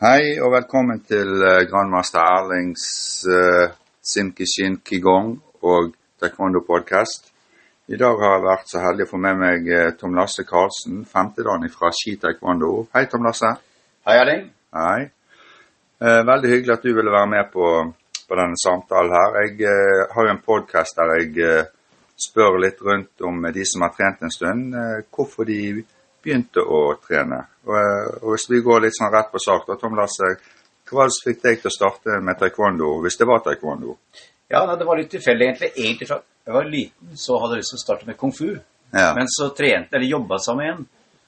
Hei og velkommen til uh, grandmaster Erlings uh, Simki Kigong Qigong og Taekwondo podcast. I dag har jeg vært så heldig å få med meg uh, Tom Lasse Karlsen, femtedagen fra Ski Taekwondo. Hei, Tom Lasse. Hei, Erling. Hei. Uh, veldig hyggelig at du ville være med på, på denne samtalen her. Jeg uh, har jo en podkast der jeg spør litt rundt om de som har trent en stund, hvorfor de begynte å trene. Og, og, Hvis vi går litt sånn rett på sak, da, Tom Lasse, hva fikk deg til å starte med taekwondo, hvis det var taekwondo? Ja, Det var litt tilfeldig, egentlig. Egentlig fra jeg var liten, så hadde jeg lyst til å starte med kung fu. Ja. Men så trente, eller jobba sammen igjen.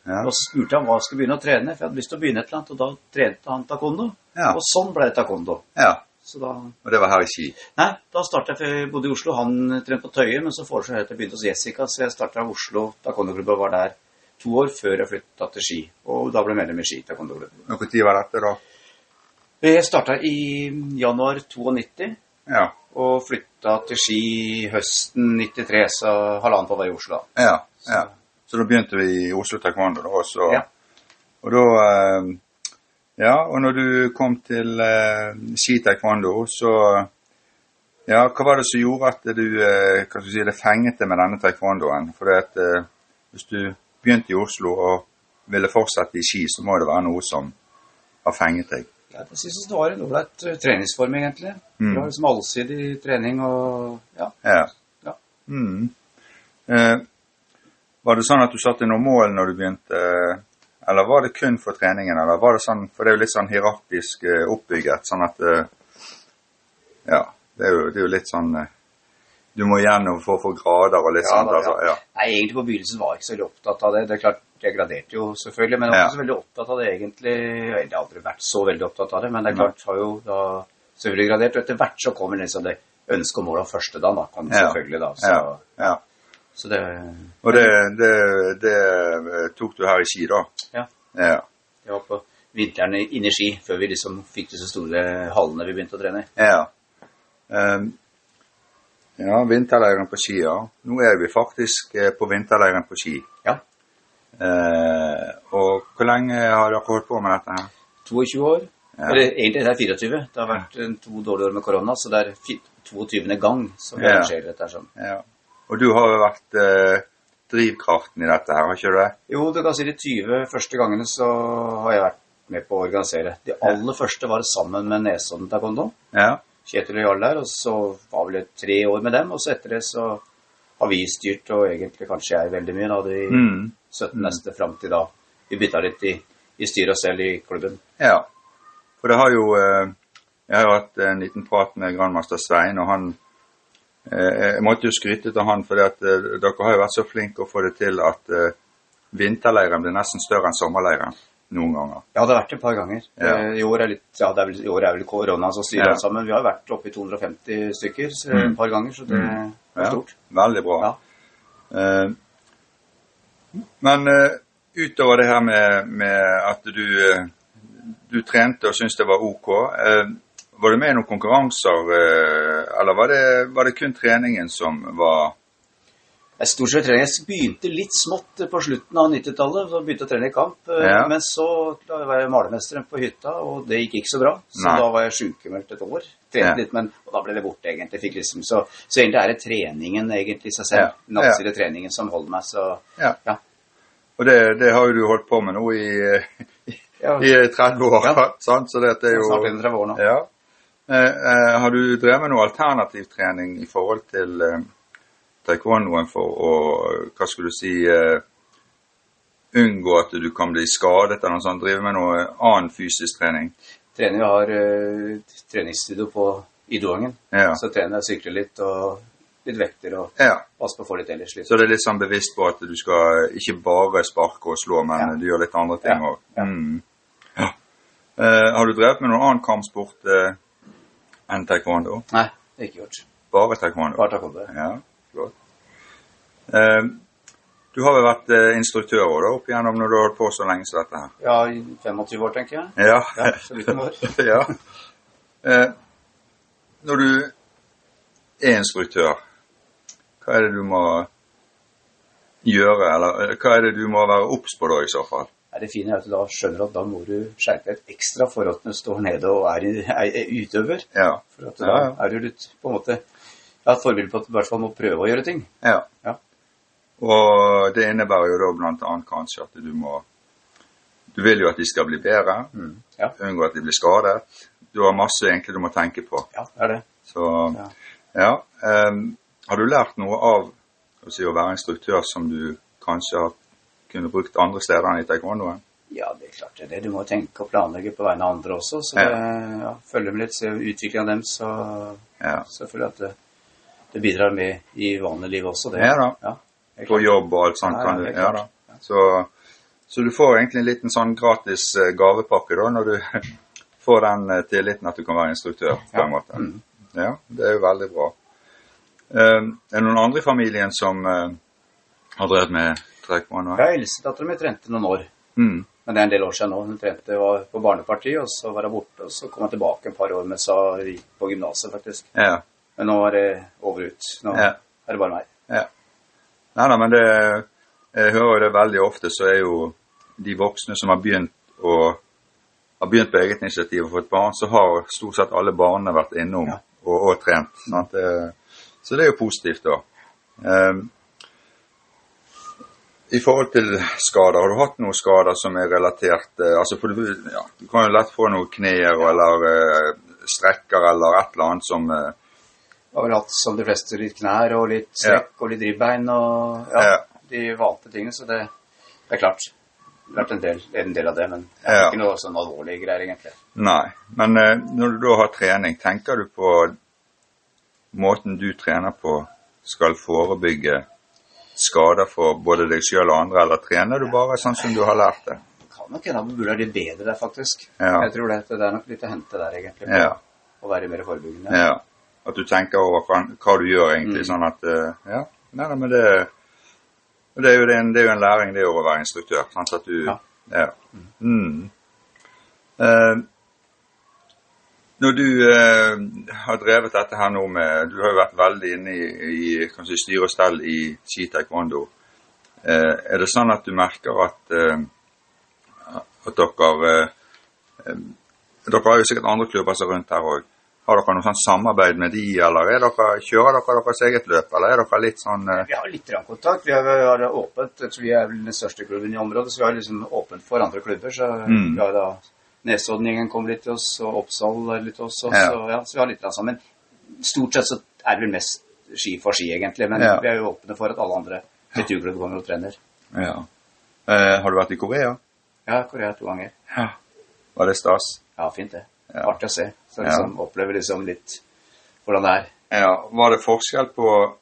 Ja. Og spurte han hva jeg skulle begynne å trene, for jeg hadde lyst til å begynne et eller annet. Og da trente han taekwondo. Ja. Og sånn ble det taekwondo. Ja. Da, og det var her i Ski? Nei, da starta jeg, for jeg bodde i Oslo. Han trente på Tøye, men så foreslo jeg at jeg begynte hos Jessica, så jeg starta i Oslo Taekwondo-klubben var der to år før jeg flytta til Ski. Og da ble jeg medlem i Ski taekwondo-klubb. Når var dette, da? Jeg starta i januar 92. Ja. Og flytta til Ski høsten 93, så halvannet år var i Oslo. Ja, ja. Så da begynte vi i Oslo taekwondo, da. Også. Ja. Og da eh, Ja, og når du kom til uh, Ski taekwondo, så Ja, hva var det som gjorde at du, du si, det fengte med denne taekwondoen? For det at hvis du begynte i Oslo og ville fortsette i ski, så må det være noe som har fenget deg. Ja, jeg syns det var en ålreit treningsform, egentlig. Mm. Det var liksom allsidig trening og ja. ja. ja. Mm. Eh, var det sånn at du satte noen mål når du begynte, eller var det kun for treningen? Eller var det sånn, For det er jo litt sånn hierarkisk uh, oppbygget, sånn at uh, Ja, det er jo, det er jo litt sånn du må gjennom for å få grader og litt ja, sånt. Da, altså, ja. Nei, egentlig på begynnelsen var jeg ikke så veldig opptatt av det. Det er klart, Jeg graderte jo selvfølgelig, men jeg var ikke så veldig opptatt av det egentlig. Jeg har aldri vært så veldig opptatt av det, men det er klart, har jo da selvfølgelig gradert. Og etter hvert så kommer liksom det ønsket og målet av første da, da, kan selvfølgelig da. Så, ja. så det Og det, det, det, tok du her i Ski, da? Ja. ja. Det var på vinteren inne i Ski, før vi liksom fikk disse store hallene vi begynte å trene i. Ja. Um, ja, vinterleiren på Ski, ja. Nå er vi faktisk eh, på vinterleiren på Ski. Ja. Eh, og hvor lenge har dere holdt på med dette her? 22 år. Ja. Eller egentlig det er 24. Det har vært ja. to dårlige år med korona, så det er 22. gang som vi arrangerer dette. sånn. Ja. Og du har jo vært eh, drivkraften i dette her, har ikke du det? Jo, du kan si de 20 første gangene så har jeg vært med på å organisere. De aller første var sammen med Nesodden taekwondo. Ja. Kjetil og Jarl der, og så var vel det tre år med dem. Og så etter det så har vi styrt, og egentlig kanskje jeg veldig mye, da, de mm. 17 neste fram til da. Vi bytta litt i, i styret og selv i klubben. Ja, for det har jo eh, Jeg har hatt en liten prat med grandmaster Svein, og han eh, Jeg måtte jo skryte til han, for eh, dere har jo vært så flinke å få det til at vinterleiren blir nesten større enn sommerleiren noen ganger? Ja, det har vært et par ganger. Ja. Eh, I år litt, ja, det vel, i år er vel korona som styrer ja. sammen. Vi har vært oppe i 250 stykker mm. et par ganger, så det mm. er stort. Veldig bra. Uh, men uh, utover det her med, med at du, uh, du, trente og syntes det var ok, var du med i noen konkurranser, eller var det, var det kun treningen som var jeg stort sett trening. Jeg begynte litt smått på slutten av 90-tallet. Så begynte jeg å trene i kamp. Eh, ja. Men så var jeg malermesteren på hytta, og det gikk ikke så bra. Så Nei. da var jeg sykemeldt et år. Trente ja. litt, men og da ble det borte, egentlig. Liksom, så, så, egentlig er det treningen egentlig i seg selv. Ja. Nattside treningen som holder meg. Så ja. Og det, det, har jo du holdt på med nå i, i, i 30 år. sant? Så det er jo Snart 30 år nå. Ja. Eh, eh, har du drevet med noe alternativ trening i forhold til eh, taekwondoen for å hva skulle du si uh, unngå at du kan bli skadet eller noe sånt? Drive med noe annen fysisk trening? Trener vi har uh, treningsstudio på Idoangen. Ja. Så trener jeg sykler litt og litt vekter og ja. passe på å få litt ellers. Litt. Så det er litt sånn bevisst på at du skal ikke bare sparke og slå, men ja. du gjør litt andre ting òg? Ja. Mm. Uh, har du drevet med noen annen kampsport enn taekwondo? Nei, det har jeg ikke gjort. Bare taekwondo? Bare taekwondo. Ja. Flott. Eh, du har vel vært instruktør instruktør da, opp igjennom når du har holdt på så lenge som dette her? Ja, i 25 år, tenker jeg. Ja. ja så vidt år. ja. Eh, når du er instruktør, hva er det du må gjøre, eller hva er det du må være obs på da, i så fall? det fine er at du da skjønner at da må du skjerpe deg ekstra for at du står nede og er, er, er utøver. Ja. For at da er du litt på en måte ja, et forbilde på at du i hvert fall må prøve å gjøre ting. Ja. Ja. Og det innebærer jo da annet kanskje at du må Du vil jo at de skal bli bedre. Mm. Ja. Unngå at de blir skadet. Du har masse egentlig du må tenke på. ja, det er det. Så Ja. ja. Um, har du lært noe av å, si, å være instruktør som du kanskje har kunne brukt andre steder enn i taekwondoen? Ja, det er klart det det. Du må tenke og planlegge på vegne av andre også. Så Ja. det, ja, følge med litt, se utviklingen av dem, så Ja. selvfølgelig at det, bidrar med i vanlig liv også. Det. Ja da. Ja, På jobb og alt sånt. Ja, kan du, ja, da. Så, så du får egentlig en liten sånn gratis eh, gavepakke da, når du får den eh, tilliten at du kan være instruktør. på Ja. en måte. Mm. Ja, det er jo veldig bra. Um, er det noen andre i familien som uh, har drevet med trekkmann? Ja, Eldstedattera mi trente noen år. Mm. Men det er en del år siden nå. Hun trente var på barnepartiet, og så var hun borte. Og så kom hun tilbake et par år mens hun gikk på gymnaset, faktisk. Ja. Men nå er det over ut. Nå Ja. er det bare meg. ja. Nei da, men det Jeg hører jo det veldig ofte, så er jo de voksne som har begynt å har begynt på eget initiativ og fått barn, så har stort sett alle barna vært innom Ja. og, og trent. Sant? Så det er jo positivt, da. Um, I forhold til skader, har du hatt noen skader som er relatert eh, altså for ja, du kan jo lett få noen kneer eller eh, strekker eller et eller annet som hatt som de fleste litt knær og litt strekk og litt ribbein og ja, de valgte tingene. Så det, det er klart. Det har vært en del, en del av det, men det er ikke noe sånn alvorlige greier, egentlig. Nei. Men eh, når du da har trening, tenker du på måten du trener på skal forebygge skader for både deg sjøl og andre, eller trener du bare sånn som du har lært det? Kan nok hende at burde være bedre der, faktisk. Ja. Jeg tror det, det er nok litt å hente der, egentlig. På Ja. Å være mer forebyggende. Ja. At du tenker over hva, du gjør, egentlig. Mm. Sånn at eh, Ja. Nei, nei, men det, det, er jo det, det er jo en læring, det å være instruktør. Sant? At du Ja. ja. Mm. Uh, når du uh, har drevet dette her nå med Du har jo vært veldig inne i, i kanskje styre og stell i ski taekwondo. Uh, er det sånn at du merker at, at dere Dere har jo sikkert andre klubber som er rundt her òg. Har dere noe sånn samarbeid med de, eller er dere, kjører dere deres eget løp, eller er dere litt sånn eh, Vi har litt kontakt. Vi har, vi har åpent, vi er vel den største klubben i området, så vi har liksom åpent for andre klubber. Så Mm. vi har da Nesodden-gjengen kommer litt til oss, og Oppsal litt til oss. Og Ja. så, ja, så vi har litt sammen. Stort sett så er det vel mest ski for ski, egentlig. Men Ja. vi er jo åpne for at alle andre kulturklubber kommer og trener. Ja. Eh, har du vært i Korea? Ja, Korea to ganger. Ja. Var det stas? Ja, fint det. Ja. Artig å se. Så Ja. liksom opplever liksom litt hvordan det er. Ja, Var det forskjell på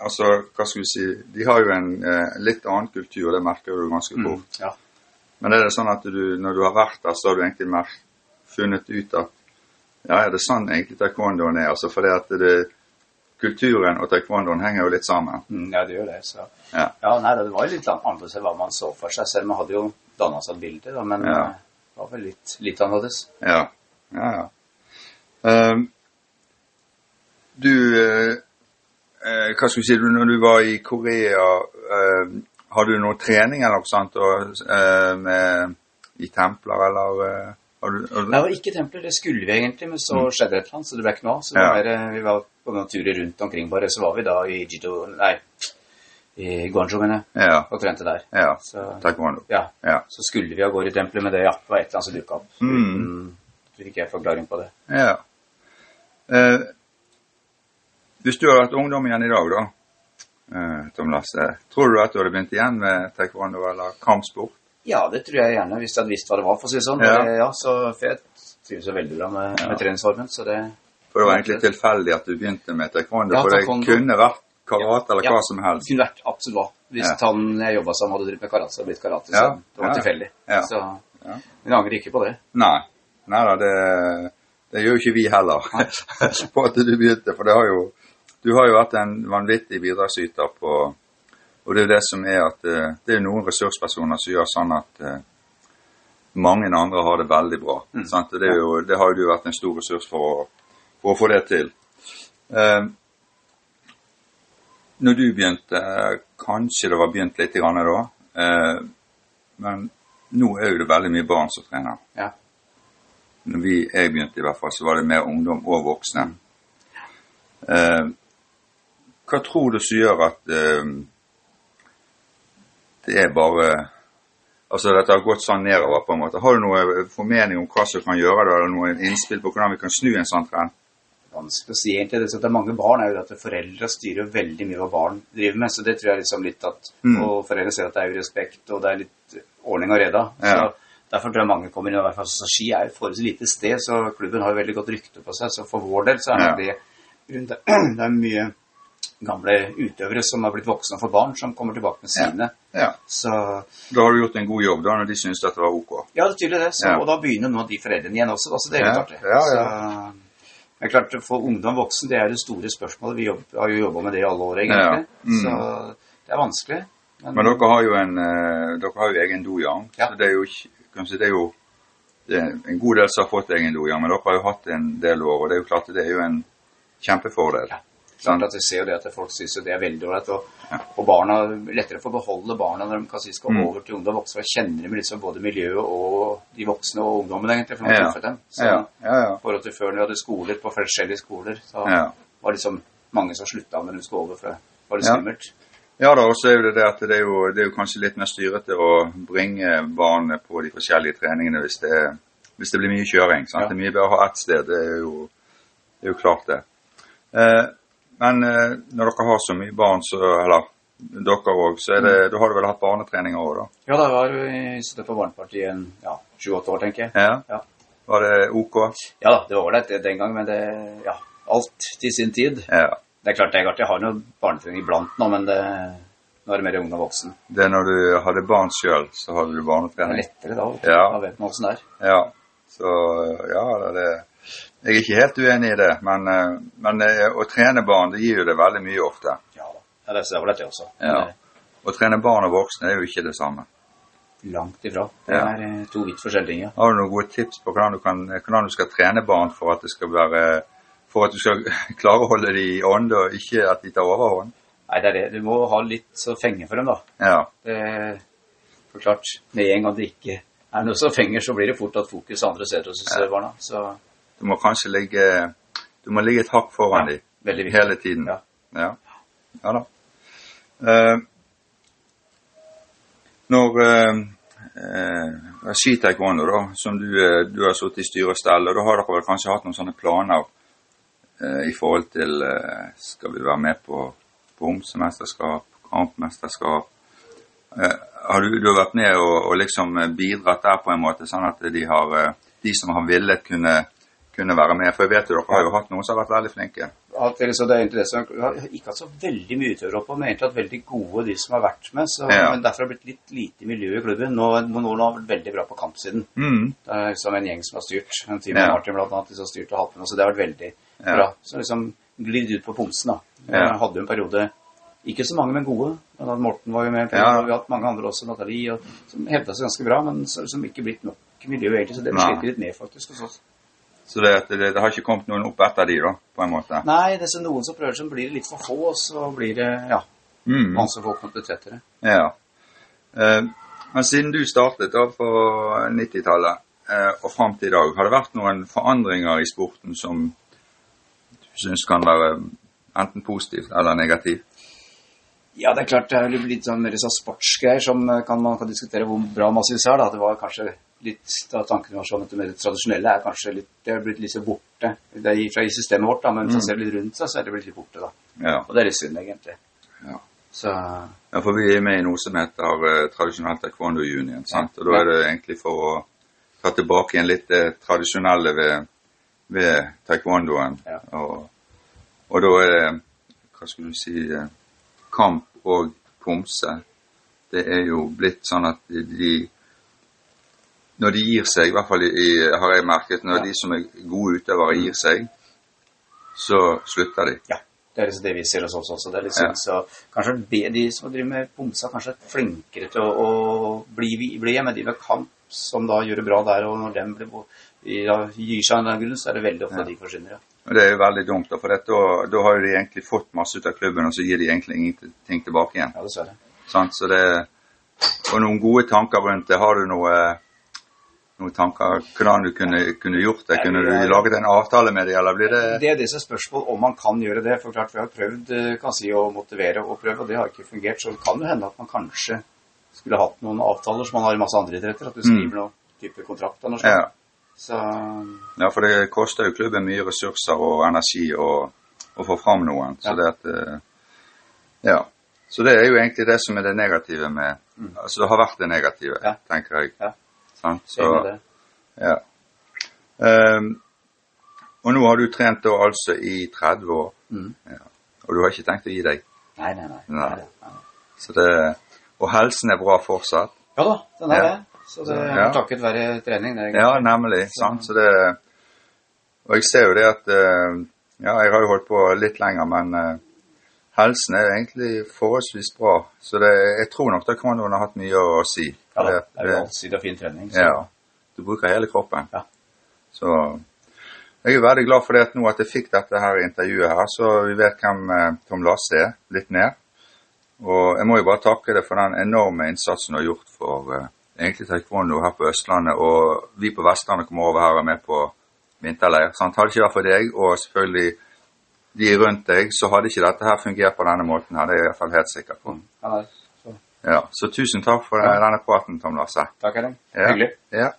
Altså, hva skal vi si De har jo en eh, litt annen kultur, det merker du ganske fort. Mm. Ja. Men er det sånn at du, når du har vært der, så har du egentlig mer funnet ut at Ja, er det sånn egentlig taekwondoen er? Altså fordi at det, kulturen og taekwondoen henger jo litt sammen. Mm, ja, det gjør det. Så. Ja. Ja, nei, det var jo litt annerledes enn hva man så for seg. Selv om man hadde jo danna seg et bilde, da, men Ja. eh, det var vel litt, litt annerledes. Ja. Ja, ja. Ehm, du eh, Hva skal vi si, du, når du var i Korea, uh, har du noe trening eller noe sånt og, eh, med, i templer, eller har du, har du, Det var ikke templer, det skulle vi egentlig, men så skjedde det et eller annet, så det ble ikke noe av. Så Mm. Ja. var, vi var på noen turer rundt omkring bare, så var vi da i Jido, nei, i Guangzhou, mener jeg, Ja. og trente der. ja. Så, Taekwondo. ja, Ja. så skulle vi av gårde i tempelet, men det ja, det var et eller annet som dukket opp. Mm. Så fikk jeg forklaring på det. ja. Eh, hvis du hadde vært ungdom igjen i dag, da, eh, Tom Lasse, tror du at du hadde begynt igjen med taekwondo eller kampsport? Ja, det tror jeg gjerne, hvis jeg hadde visst hva det var, for å si det sånn. Ja. Det, ja, så, for jeg trives jo veldig bra med, Ja. med treningsformen, så det... For det var egentlig tilfeldig at du begynte med taekwondo, Ja, for det kunne vært karate eller Ja, hva som helst. Det kunne vært absolutt hva. Hvis Ja. han jeg jobba sammen hadde drevet med karate, så hadde det blitt karate. Så Ja, det var ja. tilfeldig. Ja. Så, Ja. men jeg angrer ikke på det. Nei. Nei da, det, det gjør jo ikke vi heller på at du begynte. For det har jo, du har jo vært en vanvittig bidragsyter på Og det er jo det som er at eh, det er noen ressurspersoner som gjør sånn at eh, mange andre har det veldig bra. Mm. Det, jo, det har jo du vært en stor ressurs for å, for å få det til. Eh, når du begynte, kanskje det var begynt litt grann da, eh, men nå er jo det veldig mye barn som trener. Ja. Når vi, jeg begynte i hvert fall, så var det mer ungdom og voksne. Eh, hva tror du som gjør at eh, det er bare Altså dette har gått sånn nedover, på en måte. Har du noe formening om hva som kan gjøre det, eller noen innspill på hvordan vi kan snu en sånn trend? vanskelig å si egentlig. Det, så det er mange barn er jo at foreldre styrer veldig mye hva barn driver med. Så det tror jeg liksom litt at mm. Og foreldre ser at det er jo respekt, og det er litt ordning og reda. Ja. Derfor tror jeg mange kommer inn. i hvert fall så Ski er et forholdsvis lite sted, så klubben har jo veldig godt rykte på seg. Så for vår del så er det, ja. det, det er mye gamle utøvere som har blitt voksne for barn, som kommer tilbake med sine. Ja. ja. Så, da har du gjort en god jobb da, når de syns dette var ok? Ja, det er tydelig det. Så, ja. Og da begynner nå de foreldrene igjen også. så det er litt artig. Ja, det er klart, For ungdom voksen, det er det store spørsmålet. Vi jobber, har jo jobba med det i alle år, egentlig. Mm. Så det er vanskelig. Men, men dere har jo en, uh, dere har jo egen dojang. Ja. Så det er jo, kanskje det er jo det er en god del som har fått egen dojang, men dere har jo hatt en del år. Og det er jo klart det er jo en kjempefordel. Ja. Klart at Vi ser jo det at folk syns det er veldig ålreit. Og, ja. og barna, lettere for å beholde barna når de kan si skal mm. over til ungdom voksne. Og kjenner de liksom både miljøet og de voksne og ungdommen, egentlig. for noen ja. dem. Så ja. Ja, ja. forhold til før når vi hadde skoler på forskjellige skoler, så ja. var det liksom mange som slutta når de skulle over, for det var litt skummelt. Ja da, og så er det det at det er, jo, det er jo kanskje litt mer styrete å bringe barn på de forskjellige treningene hvis det, hvis det blir mye kjøring. sant? Det er mye bedre å ha ett sted, det er jo, det er jo klart det. Eh, men eh, når dere har så mye barn, så, eller dere òg, så det, mm. da har du vel hatt barnetreninger òg, da? Ja, da var jeg sittet på barnepartiet i ja, sju-åtte år, tenker jeg. Ja. ja. Var det OK? Ja da, det var ålreit den gang, men det Ja, alt til sin tid. Ja. Det er klart det er artig. Jeg har noe barnetrening iblant nå, men det, nå er det mer ung og voksen. Det er når du hadde barn sjøl, så hadde du barnetrening? Det er lettere da. Ja. Da vet man åssen det er. Ja. Så ja, det er jeg er ikke helt uenig i det, men, eh, men eh, å trene barn det gir jo det veldig mye ofte. Ja, det ser vel dette også. Ja. Å trene barn og voksne er jo ikke det samme. Langt ifra. Det ja. er eh, to vidt forskjellige ting. Ja. Har du noen gode tips på hvordan du, kan, hvordan du skal trene barn for at det skal være for at du skal klare å holde dem i ånd, og ikke at de tar overhånd? Nei, det er det. Du må ha litt så fenge for dem, da. Ja. Det, for klart, med en gang det ikke er noe som fenger, så blir det fort at fokus andre steder hos ja. barna. Så du må kanskje ligge du må ligge et hakk foran ja, dem hele tiden. Ja. ja. ja da. Uh, når uh, uh, skitaekwondo, da, som du, du har sittet i styre og stell, og da har dere vel kanskje hatt noen sånne planer i forhold til Skal vi være med på bomsemesterskap, kampmesterskap? har du, du, har vært med og, og liksom bidratt der på en måte, sånn at de, har, de som har villet, kunne kunne være med. For jeg vet jo dere har jo hatt noen som har vært veldig flinke. Ja, det er interessant. Vi har ikke hatt så veldig mye utøvere oppe, men egentlig hatt veldig gode de som har vært med. Så, ja. Men derfor har det blitt litt lite miljø i klubben. Nå, nå, nå har vært veldig bra på kampsiden. Mm. Det er liksom en gjeng som har styrt. En team ja. Martin blant annet, som har styrt og hatt med. Så det har vært veldig. Bra. Så liksom glidd ut på pomsen, da. Jeg hadde jo en periode ikke så mange, men gode. Morten var jo med. Ja. Vi har hatt mange andre også, Nathalie, og, som hevda seg ganske bra, men som ikke blitt nok miljø egentlig. Så det sliter litt med faktisk hos oss. Så det, det, det, har ikke kommet noen opp etter de da, på en måte? Nei, det er noen som prøver, seg, blir det litt for få, og så blir det ja, mm. masse folk mot tettere. Ja. Eh, men siden du startet da på 90-tallet eh, og fram til i dag, har det vært noen forandringer i sporten som syns kan være enten positivt eller negativt? Ja, det er klart det er litt sånn mer sånn sportsgreier som eh, kan, man kan diskutere hvor bra man syns er. da. Det var kanskje litt da tanken var sånn at det mer tradisjonelle er kanskje litt, det er blitt litt så borte. Det er fra i systemet vårt, da, men hvis man mm. ser litt rundt seg, så er det blitt litt borte. da. Ja. Og det er litt synd, egentlig. Ja. Så... ja, for vi er med i noe som heter uh, tradisjonell taekwondo union, sant? og da er det egentlig for å ta tilbake igjen litt det tradisjonelle ved, ved taekwondoen. Ja. Og, og, da er det, hva skulle du si, uh, kamp og pomse. Det er jo blitt sånn at de når de gir seg, i hvert fall i, har jeg merket, når ja. de som er gode utøvere gir seg, så slutter de. Ja, det er liksom det vi ser hos oss også. Det er liksom, ja. så kanskje de som driver med pomsa, kanskje er flinkere til å, å bli, bli med de med kamp, som da gjør det bra der, og når dem blir, ja, gir seg den grunn, så er det veldig ofte ja. de forsvinner. Ja. Det er jo veldig dumt, for da, da har de egentlig fått masse ut av klubben, og så gir de egentlig ingenting tilbake igjen. Ja, dessverre. Sånn, så det og noen gode tanker rundt det. Har du noe, noen tanker hvordan du kunne, kunne gjort det? Kunne du laget en avtale med dem, eller blir det Det er disse spørsmål om man kan gjøre det. For klart vi har prøvd eh, kan si, å motivere og prøve, og det har ikke fungert. Så det kan jo hende at man kanskje skulle hatt noen avtaler som man har i masse andre idretter. At du skriver mm. noen type kontrakt av noe slag. Ja. Så... ja, for det koster jo klubben mye ressurser og energi å, å få fram noen. Så ja. det at eh, Ja. Så det er jo egentlig det som er det negative med mm. Altså det har vært det negative, ja. tenker jeg. Ja. Sånn? Så, ja. Um, og nå har du trent da altså i 30 år. Mm. Ja. Og du har ikke tenkt å gi deg? Nei, nei, nei. nei. nei. Så det, og helsen er bra fortsatt? Ja da, den er det. Så det er ja. takket være trening. Det ja, nemlig. Så. sant. Så det, og jeg ser jo det at eh, Ja, jeg har jo holdt på litt lenger, men uh, helsen er egentlig forholdsvis bra. Så det, jeg tror nok det kan ha hatt mye å si. Ja, det, det er jo allsidig og fin trening. Så. Ja. Du bruker hele kroppen. Ja. Så jeg er veldig glad for det at nå at jeg fikk dette her intervjuet her, så vi vet hvem uh, Tom Lasse er, litt mer. Og jeg må jo bare takke deg for den enorme innsatsen du har gjort for uh, egentlig taekwondo her på Østlandet, og vi på Vestlandet kommer over her og er med på vinterleir. Sant? Hadde det ikke vært for deg, og selvfølgelig de rundt deg, så hadde ikke dette her fungert på denne måten her. Det er jeg i hvert fall helt sikker på. Ja, så. Ja, så tusen takk for denne praten, Tom Lasse. Takk, Henning. Ja. Hyggelig. Ja.